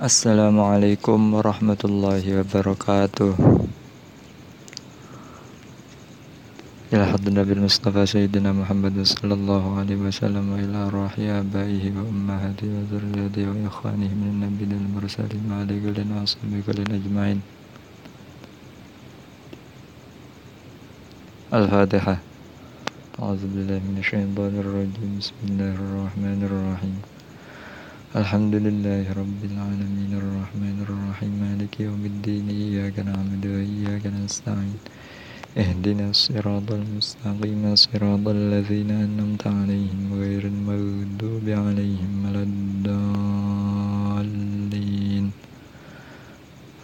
Assalamualaikum warahmatullahi wabarakatuh. Ila hadd Nabi Mustafa Sayyidina Muhammad sallallahu alaihi wasallam wa ila rahi abaihi wa ummahati wa zurriyati wa ikhwanihi min nabi dan mursalin wa ala kullin wa ashabi kullin ajma'in Al-Fatihah A'udzu billahi minasyaitonir الحمد لله رب العالمين الرحمن الرحيم مالك يوم الدين إياك نعبد وإياك نستعين. اهدنا الصراط المستقيم صراط الذين أنعمت عليهم غير المغضوب عليهم ولا الضالين.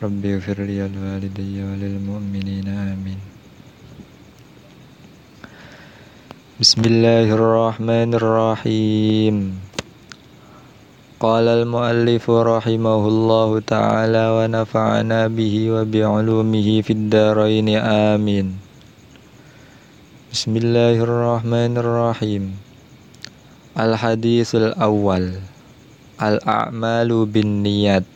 رب اغفر لي الوالدي وللمؤمنين آمين. بسم الله الرحمن الرحيم. قال المؤلف رحمه الله تعالى ونفعنا به وبعلومه في الدارين آمين. بسم الله الرحمن الرحيم. الحديث الأول الأعمال بالنيات.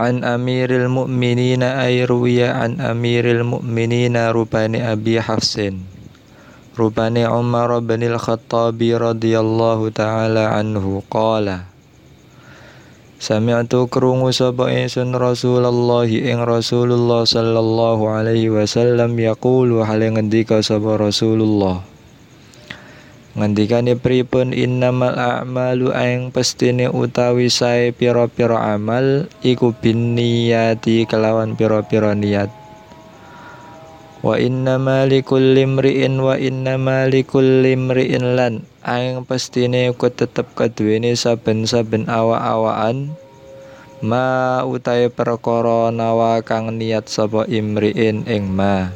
عن أمير المؤمنين أي روي عن أمير المؤمنين ربان أبي حفص. Rupane Umar bin Al-Khattab radhiyallahu taala anhu qala Sami'tu krungu sapa ingsun Rasulullah ing Rasulullah sallallahu alaihi wasallam yaqulu hale ngendika sapa Rasulullah Ngendikane pripun innamal a'malu aing pestine utawi sae pira-pira amal iku binniyati kelawan pira-pira niat Wa inna malikul limri'in wa inna malikul limri'in lan. Aing pastine ku tetep kaduweni saben-saben awa-awaan ma utahe perkara nawa kang niat sapa imri'in ing ma.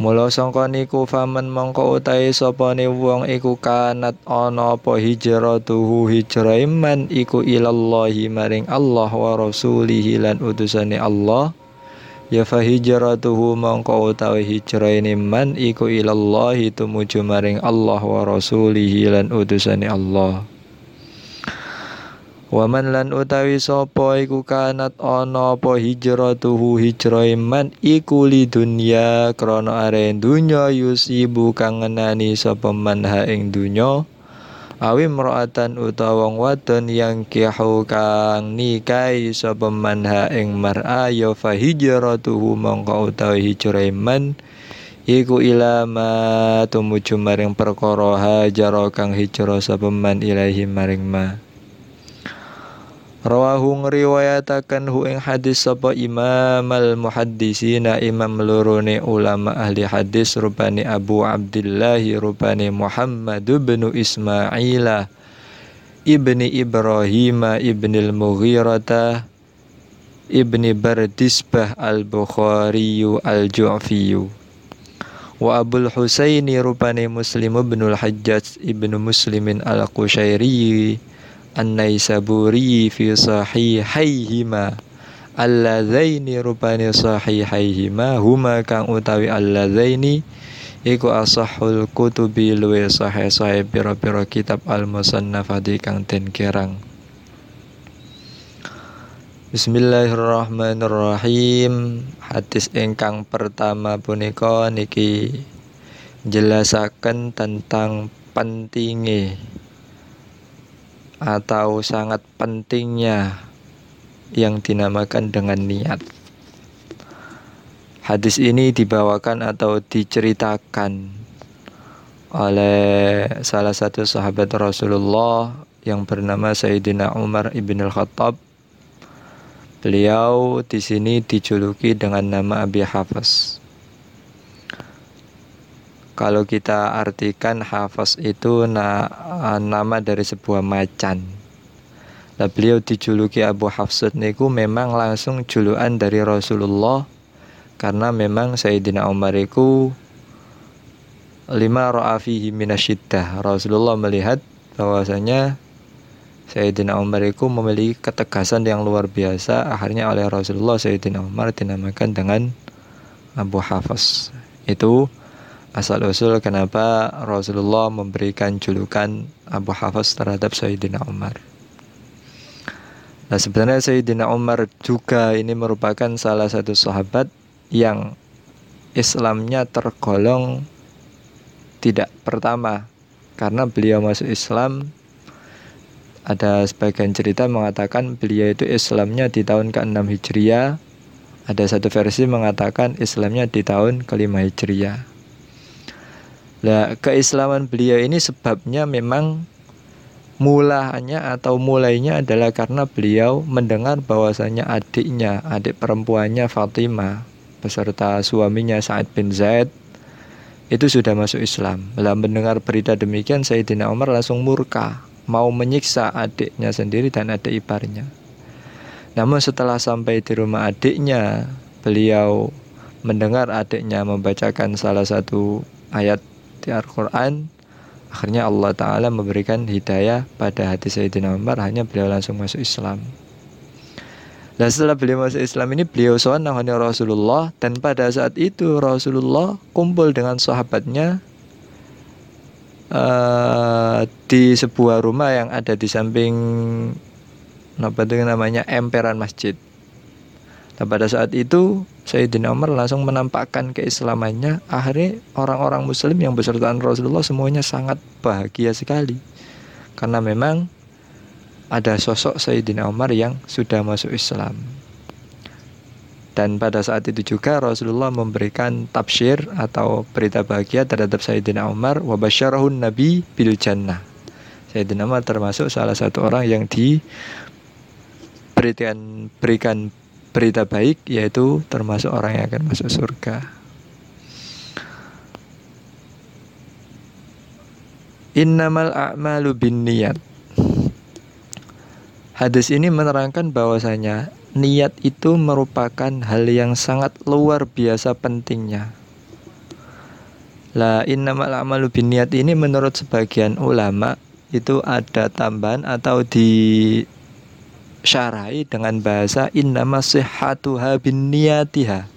Mula sangka niku faman mongko utahe sapane wong iku kanat ana apa hijratuhu hijrah iman iku ilallahi maring Allah wa rasulihi lan utusane Allah Ya fa hijratuhu mongko utawi ini man iku ilallahi tumuju maring Allah wa rasulihi lan utusane Allah. Waman lan utawi sapa iku kanat ana apa hijratuhu hijrah man iku li dunya krana are dunya yusibu kang ngenani sapa man ha ing dunya awi mraatan utawa wong wadon yang kihu kang nikai sapa manha ing mar'a ya fa hijratuhu mongko utawi hijrah man iku ilama tumuju maring perkara hajara kang hijrah sapa man ilahi maring ma Rawahu ngriwayataken hu ing hadis sapa Imam al muhaddisina imam lurune ulama ahli hadis rupane Abu Abdullah rupane Muhammad bin Ismail ibni Ibrahim ibni al-Mughirata ibni Bardisbah al-Bukhari al-Ju'fi wa Abul Husaini rupane Muslim bin al-Hajjaj ibnu Muslimin al-Qushairi An-Naisaburi fi sahihaihima Alladzaini rupani sahihaihima huma kang utawi alladzaini iku asahul kutubi luwe sahih sahih pira-pira kitab al-musannafati kang den kirang. Bismillahirrahmanirrahim. Hadis ingkang pertama punika niki jelasaken tentang pentingnya atau sangat pentingnya yang dinamakan dengan niat. Hadis ini dibawakan atau diceritakan oleh salah satu sahabat Rasulullah yang bernama Sayyidina Umar ibn al-Khattab. Beliau di sini dijuluki dengan nama Abi Hafs. Kalau kita artikan hafaz itu na, nama dari sebuah macan. Nah, beliau dijuluki Abu Hafsat niku memang langsung julukan dari Rasulullah karena memang Sayyidina Umar itu lima ra'afihi minasyiddah. Rasulullah melihat bahwasanya Sayyidina Umar itu memiliki ketegasan yang luar biasa. Akhirnya oleh Rasulullah Sayyidina Umar dinamakan dengan Abu Hafs. Itu asal usul kenapa Rasulullah memberikan julukan Abu Hafs terhadap Sayyidina Umar. Nah sebenarnya Sayyidina Umar juga ini merupakan salah satu sahabat yang Islamnya tergolong tidak pertama. Karena beliau masuk Islam ada sebagian cerita mengatakan beliau itu Islamnya di tahun ke-6 Hijriah. Ada satu versi mengatakan Islamnya di tahun ke-5 Hijriah Nah keislaman beliau ini sebabnya memang mulanya atau mulainya adalah karena beliau mendengar bahwasanya adiknya, adik perempuannya Fatimah beserta suaminya Sa'id bin Zaid itu sudah masuk Islam. Lah mendengar berita demikian Sayyidina Umar langsung murka, mau menyiksa adiknya sendiri dan adik iparnya. Namun setelah sampai di rumah adiknya, beliau mendengar adiknya membacakan salah satu ayat di Al-Quran Akhirnya Allah Ta'ala memberikan hidayah pada hati Sayyidina Umar Hanya beliau langsung masuk Islam Nah setelah beliau masuk Islam ini beliau soal namanya Rasulullah dan pada saat itu Rasulullah kumpul dengan sahabatnya uh, di sebuah rumah yang ada di samping apa itu namanya emperan masjid. Nah pada saat itu Sayyidina Umar langsung menampakkan keislamannya. Akhirnya orang-orang Muslim yang besertaan Rasulullah semuanya sangat bahagia sekali karena memang ada sosok Sayyidina Umar yang sudah masuk Islam. Dan pada saat itu juga Rasulullah memberikan tafsir atau berita bahagia terhadap Sayyidina Umar wa basyarahun nabi bil jannah. Sayyidina Umar termasuk salah satu orang yang diberikan berikan berita baik yaitu termasuk orang yang akan masuk surga. Innamal a'malu bin niyat Hadis ini menerangkan bahwasanya niat itu merupakan hal yang sangat luar biasa pentingnya. La innamal a'malu niat ini menurut sebagian ulama itu ada tambahan atau di syarai dengan bahasa innama sihhatuha niyatiha.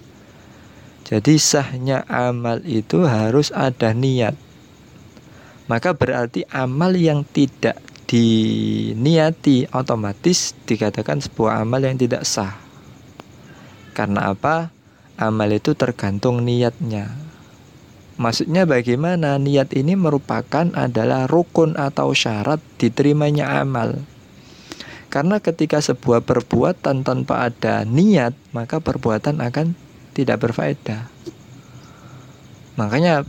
Jadi sahnya amal itu harus ada niat. Maka berarti amal yang tidak diniati otomatis dikatakan sebuah amal yang tidak sah. Karena apa? Amal itu tergantung niatnya. Maksudnya bagaimana? Niat ini merupakan adalah rukun atau syarat diterimanya amal. Karena ketika sebuah perbuatan tanpa ada niat, maka perbuatan akan tidak berfaedah. Makanya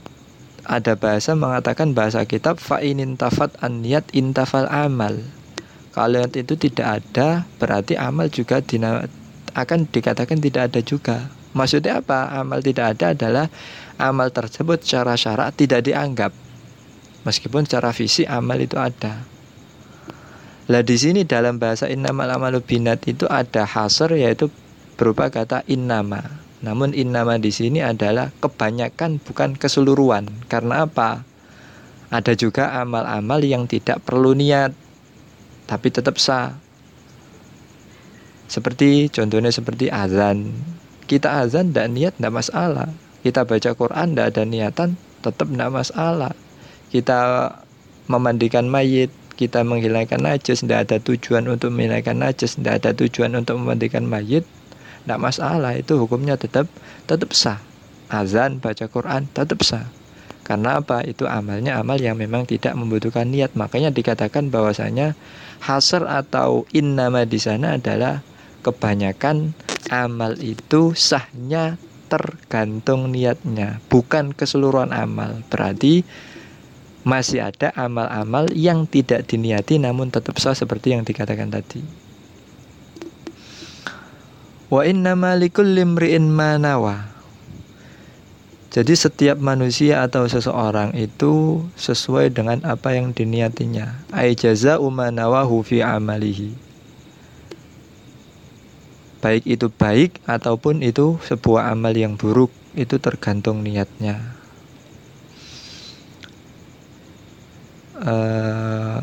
ada bahasa mengatakan bahasa kitab fa'inin tafat an niat intafal amal. Kalau itu tidak ada, berarti amal juga dina, akan dikatakan tidak ada juga. Maksudnya apa? Amal tidak ada adalah amal tersebut secara syarat tidak dianggap. Meskipun secara visi amal itu ada. Lah di sini dalam bahasa innamal amalu binat itu ada hasr yaitu berupa kata innama. Namun innama di sini adalah kebanyakan bukan keseluruhan. Karena apa? Ada juga amal-amal yang tidak perlu niat tapi tetap sah. Seperti contohnya seperti azan. Kita azan tidak niat tidak masalah. Kita baca Quran tidak ada niatan tetap tidak masalah. Kita memandikan mayit, kita menghilangkan najis, tidak ada tujuan untuk menghilangkan najis, tidak ada tujuan untuk memandikan mayit, tidak masalah. Itu hukumnya tetap tetap sah. Azan baca Quran tetap sah. Karena apa? Itu amalnya amal yang memang tidak membutuhkan niat. Makanya dikatakan bahwasanya hasr atau innama di sana adalah kebanyakan amal itu sahnya tergantung niatnya bukan keseluruhan amal. Berarti masih ada amal-amal yang tidak diniati namun tetap sah seperti yang dikatakan tadi. Wa inna malikul limri'in manawa. Jadi setiap manusia atau seseorang itu sesuai dengan apa yang diniatinya. Ai jaza'u manawahu amalihi. Baik itu baik ataupun itu sebuah amal yang buruk, itu tergantung niatnya. Uh,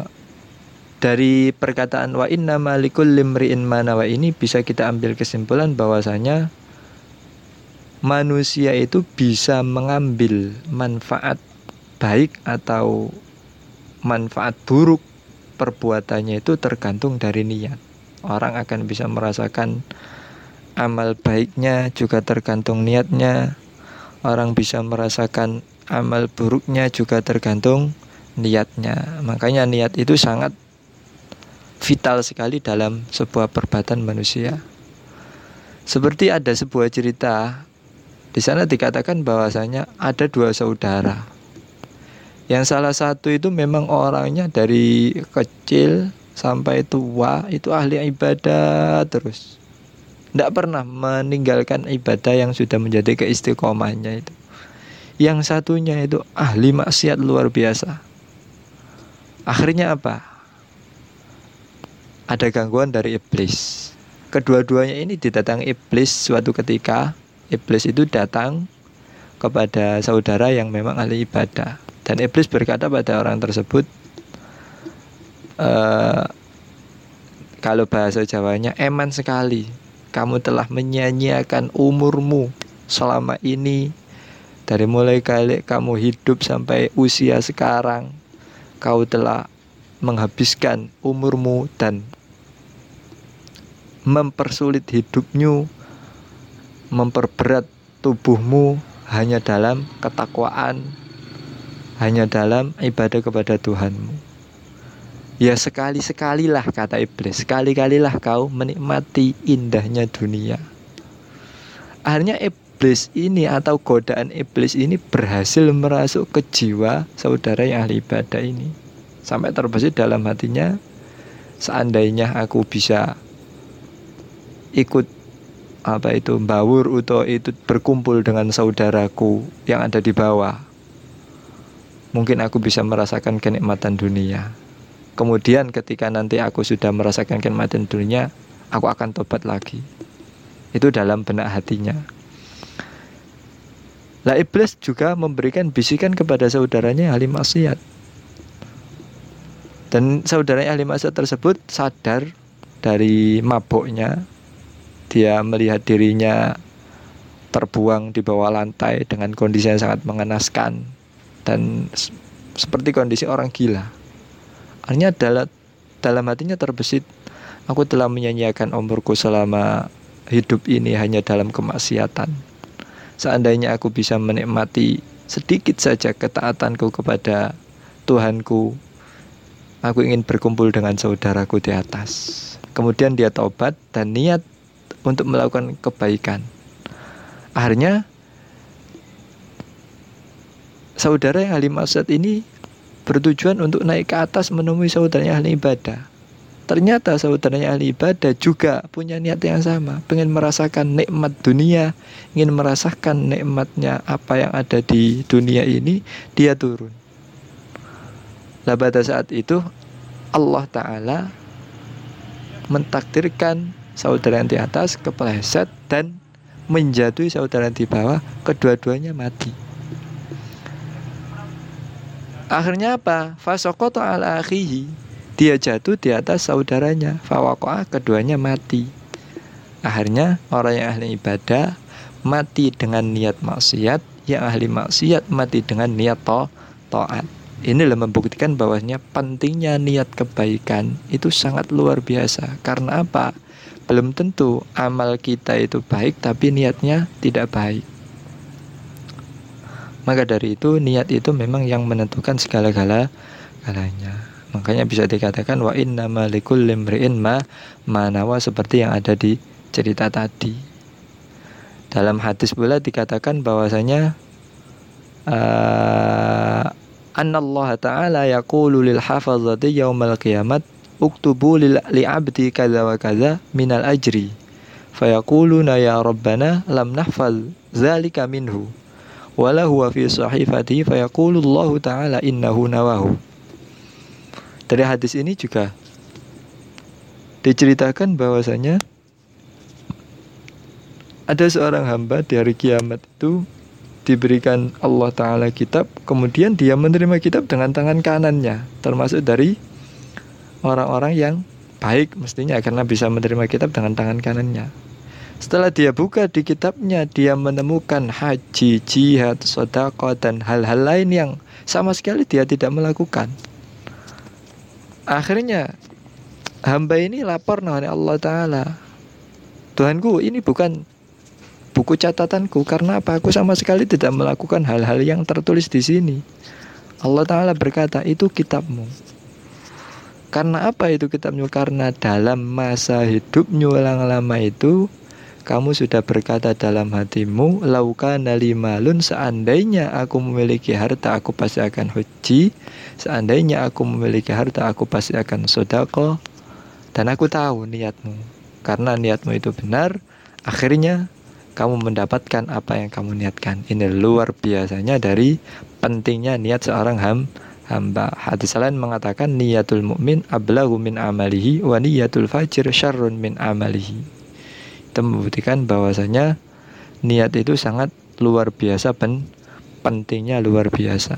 dari perkataan wa inna malikul limri'in manawa ini bisa kita ambil kesimpulan bahwasanya manusia itu bisa mengambil manfaat baik atau manfaat buruk perbuatannya itu tergantung dari niat. Orang akan bisa merasakan amal baiknya juga tergantung niatnya. Orang bisa merasakan amal buruknya juga tergantung niatnya. Makanya niat itu sangat vital sekali dalam sebuah perbuatan manusia. Seperti ada sebuah cerita di sana dikatakan bahwasanya ada dua saudara. Yang salah satu itu memang orangnya dari kecil sampai tua itu ahli ibadah terus. Tidak pernah meninggalkan ibadah yang sudah menjadi keistiqomahnya itu. Yang satunya itu ahli maksiat luar biasa. Akhirnya apa? Ada gangguan dari iblis. Kedua-duanya ini didatangi iblis suatu ketika. Iblis itu datang kepada saudara yang memang ahli ibadah. Dan iblis berkata pada orang tersebut e, kalau bahasa Jawanya eman sekali. Kamu telah menyanyiakan umurmu selama ini. Dari mulai kali kamu hidup sampai usia sekarang kau telah menghabiskan umurmu dan mempersulit hidupmu memperberat tubuhmu hanya dalam ketakwaan, hanya dalam ibadah kepada Tuhanmu. Ya sekali-sekalilah kata iblis, sekali-kalilah kau menikmati indahnya dunia. Akhirnya iblis ini atau godaan iblis ini berhasil merasuk ke jiwa saudara yang ahli ibadah ini. Sampai terbesit dalam hatinya, seandainya aku bisa ikut apa itu bawur atau itu berkumpul dengan saudaraku yang ada di bawah mungkin aku bisa merasakan kenikmatan dunia. Kemudian ketika nanti aku sudah merasakan kenikmatan dunia aku akan tobat lagi. Itu dalam benak hatinya lah iblis juga memberikan bisikan kepada saudaranya ahli maksiat dan saudaranya ahli maksiat tersebut sadar dari mabuknya dia melihat dirinya terbuang di bawah lantai dengan kondisi yang sangat mengenaskan dan seperti kondisi orang gila. Artinya dalam dalam hatinya terbesit, aku telah menyanyiakan umurku selama hidup ini hanya dalam kemaksiatan. Seandainya aku bisa menikmati sedikit saja ketaatanku kepada Tuhanku, aku ingin berkumpul dengan saudaraku di atas. Kemudian dia taubat dan niat untuk melakukan kebaikan. Akhirnya saudara yang ahli maksud ini bertujuan untuk naik ke atas menemui saudaranya ahli ibadah. Ternyata saudaranya ahli ibadah juga punya niat yang sama, pengen merasakan nikmat dunia, ingin merasakan nikmatnya apa yang ada di dunia ini, dia turun. Lah pada saat itu Allah Ta'ala mentakdirkan saudara yang di atas kepleset dan menjatuhi saudara yang di bawah, kedua-duanya mati. Akhirnya apa? Fasokoto ala akhihi. Dia jatuh di atas saudaranya. Fawakoah keduanya mati. Akhirnya orang yang ahli ibadah mati dengan niat maksiat, yang ahli maksiat mati dengan niat to toat. Inilah membuktikan bahwasanya pentingnya niat kebaikan itu sangat luar biasa. Karena apa? belum tentu amal kita itu baik tapi niatnya tidak baik. Maka dari itu niat itu memang yang menentukan segala-gala galanya. Makanya bisa dikatakan wa inna malikul limri'in ma manawa seperti yang ada di cerita tadi. Dalam hadis pula dikatakan bahwasanya uh, Allah ta'ala yaqulu lil hafazati yaumal qiyamat uktubu li abdi kaza wa kaza minal ajri fayaquluna ya rabbana lam nahfal zalika minhu wala huwa fi sahifati fayaqulu Allah taala innahu nawahu dari hadis ini juga diceritakan bahwasanya ada seorang hamba di hari kiamat itu diberikan Allah Ta'ala kitab Kemudian dia menerima kitab dengan tangan kanannya Termasuk dari orang-orang yang baik mestinya karena bisa menerima kitab dengan tangan kanannya. Setelah dia buka di kitabnya, dia menemukan haji, jihad, sodako, dan hal-hal lain yang sama sekali dia tidak melakukan. Akhirnya hamba ini lapor kepada Allah Ta'ala. Tuhanku, ini bukan buku catatanku karena apa? Aku sama sekali tidak melakukan hal-hal yang tertulis di sini. Allah Ta'ala berkata, itu kitabmu. Karena apa itu kitabmu? Karena dalam masa hidupmu yang lama itu kamu sudah berkata dalam hatimu, lauka nalimalun seandainya aku memiliki harta aku pasti akan haji, seandainya aku memiliki harta aku pasti akan sodako, dan aku tahu niatmu. Karena niatmu itu benar, akhirnya kamu mendapatkan apa yang kamu niatkan. Ini luar biasanya dari pentingnya niat seorang ham, hamba. Hadis lain mengatakan niatul mukmin ablahu min amalihi wa niatul fajir syarrun min amalihi itu membuktikan bahwasanya niat itu sangat luar biasa pen pentingnya luar biasa.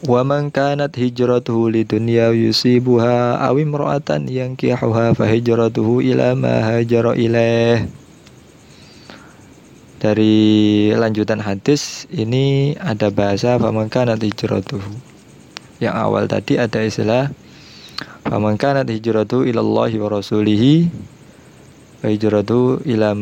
Wa man kanat hijratuhu lidunya yusibuha aw imra'atan yankihuha fa hijratuhu ila ma hajara ilaih. Dari lanjutan hadis ini ada bahasa faman kanat hijratuhu yang awal tadi ada istilah Faman kanat hijratu ilallahi wa rasulihi wa hijratu ila.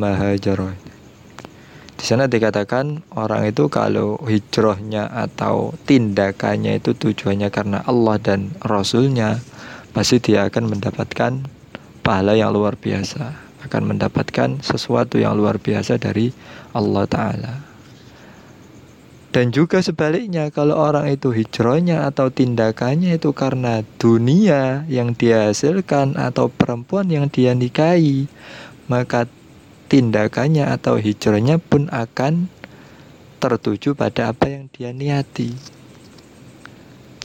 Di sana dikatakan orang itu kalau hijrahnya atau tindakannya itu tujuannya karena Allah dan Rasulnya pasti dia akan mendapatkan pahala yang luar biasa akan mendapatkan sesuatu yang luar biasa dari Allah Ta'ala dan juga sebaliknya kalau orang itu hijrahnya atau tindakannya itu karena dunia yang dia hasilkan atau perempuan yang dia nikahi, maka tindakannya atau hijrahnya pun akan tertuju pada apa yang dia niati.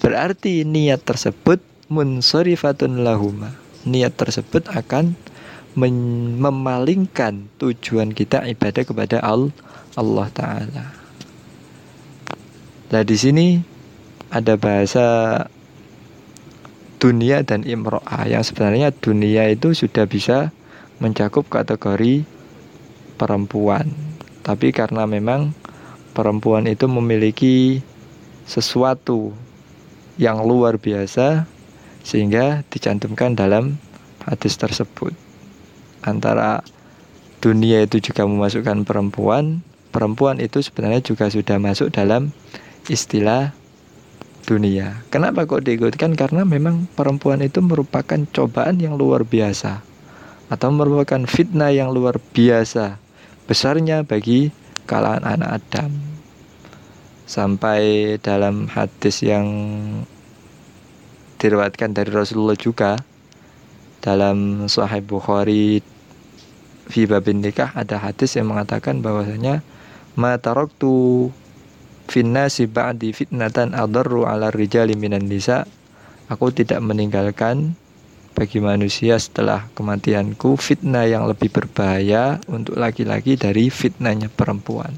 Berarti niat tersebut munsorifatun lahuma. Niat tersebut akan memalingkan tujuan kita ibadah kepada Allah Ta'ala. Nah di sini ada bahasa dunia dan imro'ah yang sebenarnya dunia itu sudah bisa mencakup kategori perempuan. Tapi karena memang perempuan itu memiliki sesuatu yang luar biasa sehingga dicantumkan dalam hadis tersebut. Antara dunia itu juga memasukkan perempuan, perempuan itu sebenarnya juga sudah masuk dalam istilah dunia. Kenapa kok diikutkan? Karena memang perempuan itu merupakan cobaan yang luar biasa atau merupakan fitnah yang luar biasa besarnya bagi kalangan anak Adam. Sampai dalam hadis yang diriwayatkan dari Rasulullah juga dalam Sahih Bukhari fi babin nikah ada hadis yang mengatakan bahwasanya ma taraktu finnasi ba'di fitnatan adarru ala rijali minan nisa. Aku tidak meninggalkan bagi manusia setelah kematianku fitnah yang lebih berbahaya untuk laki-laki dari fitnahnya perempuan.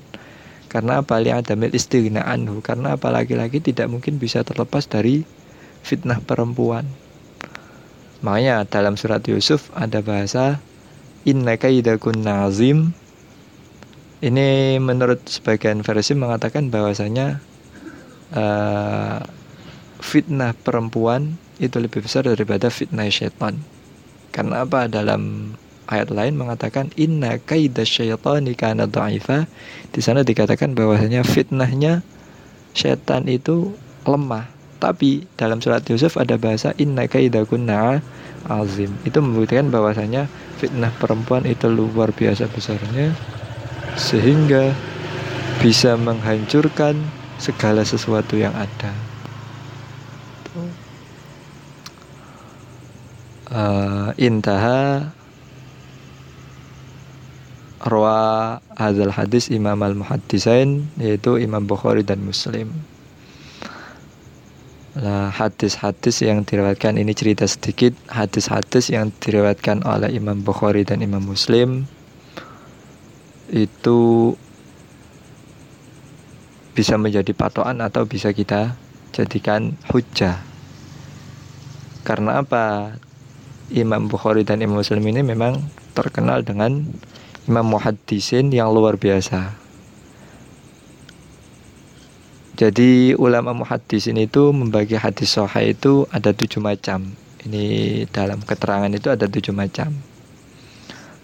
Karena apa? Li adamil istighna anhu. Karena apa? Laki-laki tidak mungkin bisa terlepas dari fitnah perempuan. Makanya dalam surat Yusuf ada bahasa inna kaidakun nazim ini menurut sebagian versi mengatakan bahwasanya uh, fitnah perempuan itu lebih besar daripada fitnah syaitan. Karena apa? Dalam ayat lain mengatakan inna kaida syaitani kana dha'ifa. Di sana dikatakan bahwasanya fitnahnya syaitan itu lemah. Tapi dalam surat Yusuf ada bahasa inna kaida kunna azim. Itu membuktikan bahwasanya fitnah perempuan itu luar biasa besarnya sehingga bisa menghancurkan segala sesuatu yang ada. Uh, intaha rawa hadal hadis Imam al-Muhaddisain yaitu Imam Bukhari dan Muslim. Nah, hadis-hadis yang diriwayatkan ini cerita sedikit hadis-hadis yang diriwayatkan oleh Imam Bukhari dan Imam Muslim itu bisa menjadi patokan atau bisa kita jadikan hujah. Karena apa? Imam Bukhari dan Imam Muslim ini memang terkenal dengan imam muhaddisin yang luar biasa. Jadi ulama muhaddisin itu membagi hadis sahih itu ada tujuh macam. Ini dalam keterangan itu ada tujuh macam.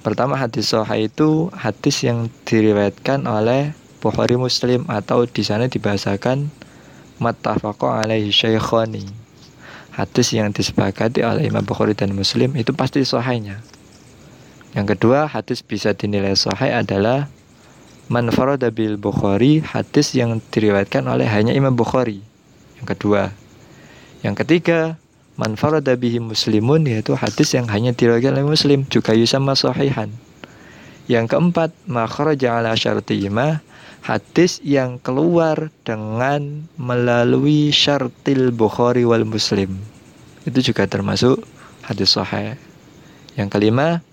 Pertama hadis sahih itu hadis yang diriwayatkan oleh Bukhari Muslim atau di sana dibahasakan mattafaqo alaihi syaikhani. Hadis yang disepakati oleh Imam Bukhari dan Muslim itu pasti sahihnya. Yang kedua, hadis bisa dinilai sahih adalah man farada bil Bukhari, hadis yang diriwayatkan oleh hanya Imam Bukhari. Yang kedua. Yang ketiga, man farada bihi muslimun yaitu hadis yang hanya diriwayatkan oleh Muslim juga yusama sahihan. Yang keempat, ma kharaja ala syartihima hadis yang keluar dengan melalui syartil Bukhari wal Muslim. Itu juga termasuk hadis sahih. Yang kelima,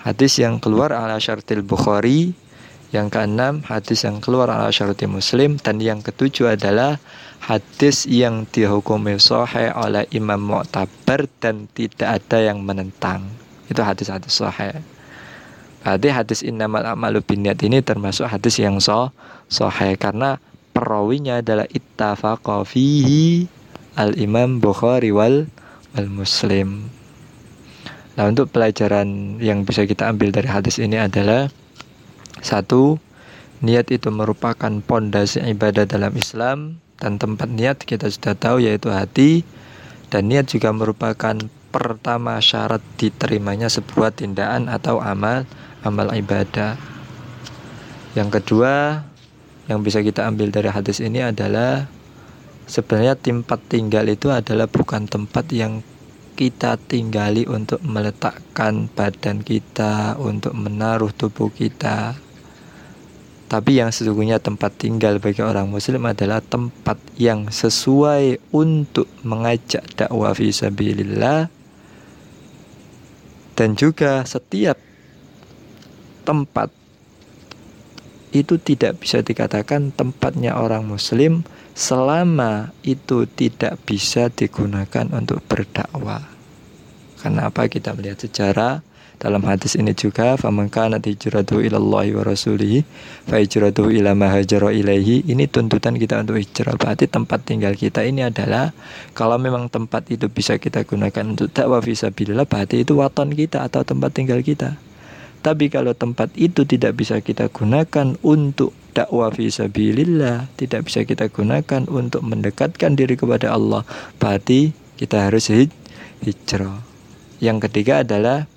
hadis yang keluar ala syartil Bukhari. Yang keenam, hadis yang keluar ala syartil Muslim. Dan yang ketujuh adalah hadis yang dihukumi sahih oleh Imam Mu'tabar dan tidak ada yang menentang. Itu hadis-hadis sahih. Berarti hadis innamal a'malu binniyat ini termasuk hadis yang so sahih karena perawinya adalah ittafaqa fihi al-Imam Bukhari wal wal Muslim. Nah, untuk pelajaran yang bisa kita ambil dari hadis ini adalah satu, niat itu merupakan pondasi ibadah dalam Islam dan tempat niat kita sudah tahu yaitu hati dan niat juga merupakan pertama syarat diterimanya sebuah tindakan atau amal amal ibadah. Yang kedua, yang bisa kita ambil dari hadis ini adalah sebenarnya tempat tinggal itu adalah bukan tempat yang kita tinggali untuk meletakkan badan kita, untuk menaruh tubuh kita. Tapi yang sesungguhnya tempat tinggal bagi orang muslim adalah tempat yang sesuai untuk mengajak dakwah fisabilillah dan juga setiap tempat itu tidak bisa dikatakan tempatnya orang muslim selama itu tidak bisa digunakan untuk berdakwah. Kenapa kita melihat sejarah dalam hadis ini juga faman kana hijratuhu ilallahi wa rasulihi fa hijratuhu ila ma hajara ilaihi ini tuntutan kita untuk hijrah berarti tempat tinggal kita ini adalah kalau memang tempat itu bisa kita gunakan untuk dakwah fisabilillah berarti itu waton kita atau tempat tinggal kita tapi kalau tempat itu tidak bisa kita gunakan untuk dakwah fisabilillah, tidak bisa kita gunakan untuk mendekatkan diri kepada Allah, berarti kita harus hij hijrah. Yang ketiga adalah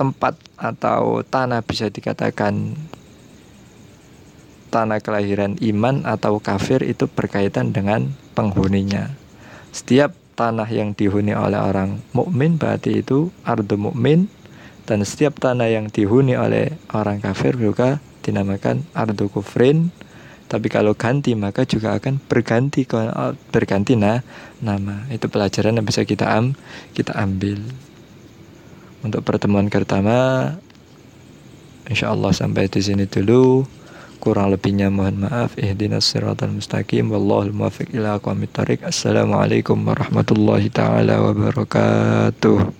tempat atau tanah bisa dikatakan tanah kelahiran iman atau kafir itu berkaitan dengan penghuninya. Setiap tanah yang dihuni oleh orang mukmin berarti itu ardu mukmin dan setiap tanah yang dihuni oleh orang kafir juga dinamakan ardu kufrin. Tapi kalau ganti maka juga akan berganti berganti nah nama. Itu pelajaran yang bisa kita am kita ambil untuk pertemuan pertama Insya Allah sampai di sini dulu. Kurang lebihnya mohon maaf. Ihdinas siratal mustaqim. Wallahul muwaffiq ila aqwamit thoriq assalamualaikum warahmatullahi taala wabarakatuh